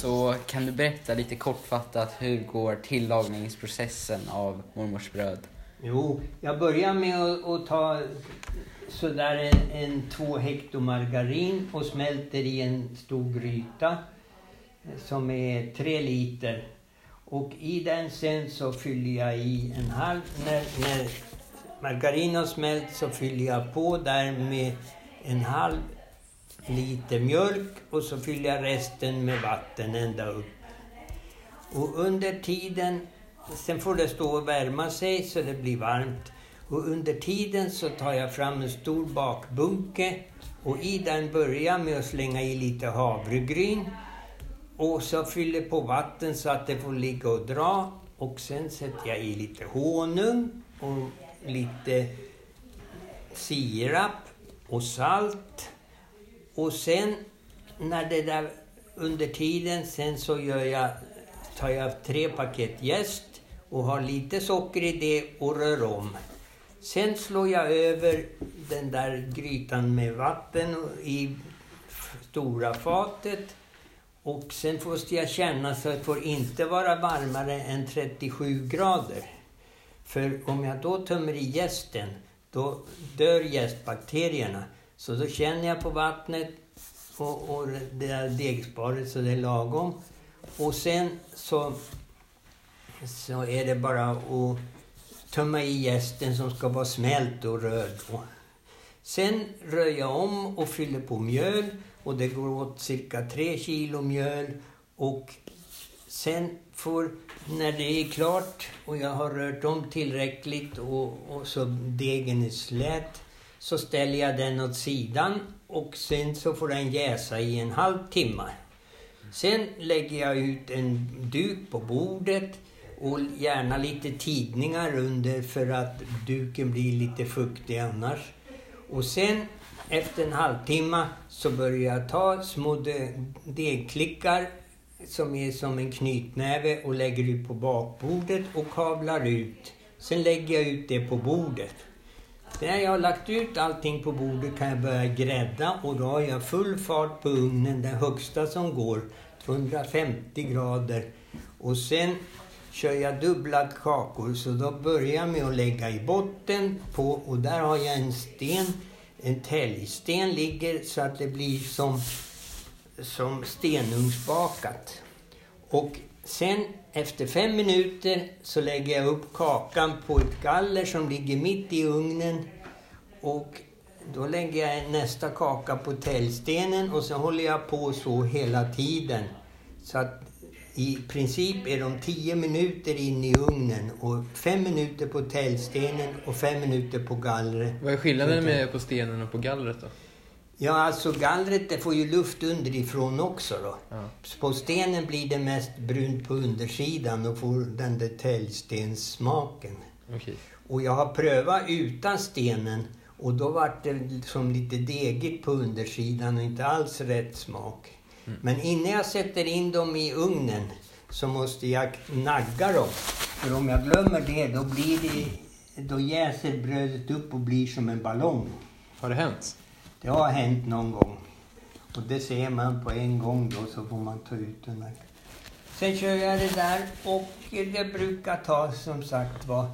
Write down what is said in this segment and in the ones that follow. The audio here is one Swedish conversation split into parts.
Så kan du berätta lite kortfattat hur går tillagningsprocessen av mormors bröd? Jo, jag börjar med att, att ta sådär en, en två hekto margarin och smälter i en stor gryta som är tre liter. Och i den sen så fyller jag i en halv, när, när margarin har smält så fyller jag på där med en halv liter mjölk och så fyller jag resten med vatten ända upp. Och under tiden, sen får det stå och värma sig så det blir varmt. Och under tiden så tar jag fram en stor bakbunke och i den börjar jag med att slänga i lite havregryn. Och så fyller på vatten så att det får ligga och dra. Och sen sätter jag i lite honung och lite sirap och salt. Och sen när det där under tiden sen så gör jag, tar jag tre paket jäst och har lite socker i det och rör om. Sen slår jag över den där grytan med vatten i stora fatet. Och sen måste jag känna så att det får inte vara varmare än 37 grader. För om jag då tömmer i jästen, då dör jästbakterierna. Så då känner jag på vattnet och, och det där degsparet så det är lagom. Och sen så, så är det bara att tömma i jästen som ska vara smält och röd. Sen rör jag om och fyller på mjöl och det går åt cirka tre kilo mjöl. Och sen får, när det är klart och jag har rört om tillräckligt och, och så degen är slät, så ställer jag den åt sidan och sen så får den jäsa i en halvtimme. Sen lägger jag ut en duk på bordet och gärna lite tidningar under för att duken blir lite fuktig annars. Och sen efter en halvtimme så börjar jag ta små degklickar som är som en knytnäve och lägger ut på bakbordet och kavlar ut. Sen lägger jag ut det på bordet. När jag har lagt ut allting på bordet kan jag börja grädda och då har jag full fart på ugnen, den högsta som går, 250 grader. Och sen kör jag dubbla kakor så då börjar jag med att lägga i botten på och där har jag en sten, en täljsten ligger så att det blir som, som stenugnsbakat. Och sen efter fem minuter så lägger jag upp kakan på ett galler som ligger mitt i ugnen. Och då lägger jag nästa kaka på täljstenen och så håller jag på så hela tiden. Så att i princip är de tio minuter in i ugnen och fem minuter på täljstenen och fem minuter på gallret. Vad är skillnaden med på stenen och på gallret då? Ja, alltså gallret det får ju luft underifrån också då. Ja. På stenen blir det mest brunt på undersidan och får den där täljstenssmaken. Okay. Och jag har prövat utan stenen och då vart det som lite degigt på undersidan och inte alls rätt smak. Mm. Men innan jag sätter in dem i ugnen så måste jag nagga dem. För om jag glömmer det då blir det, då jäser brödet upp och blir som en ballong. Har det hänt? Det har hänt någon gång. Och det ser man på en gång då så får man ta ut den där. Sen kör jag det där och det brukar ta som sagt var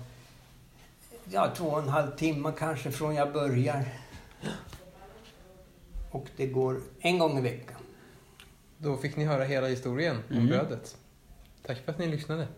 ja, två och en halv timme kanske från jag börjar. Och det går en gång i veckan. Då fick ni höra hela historien om mm. brödet. Tack för att ni lyssnade.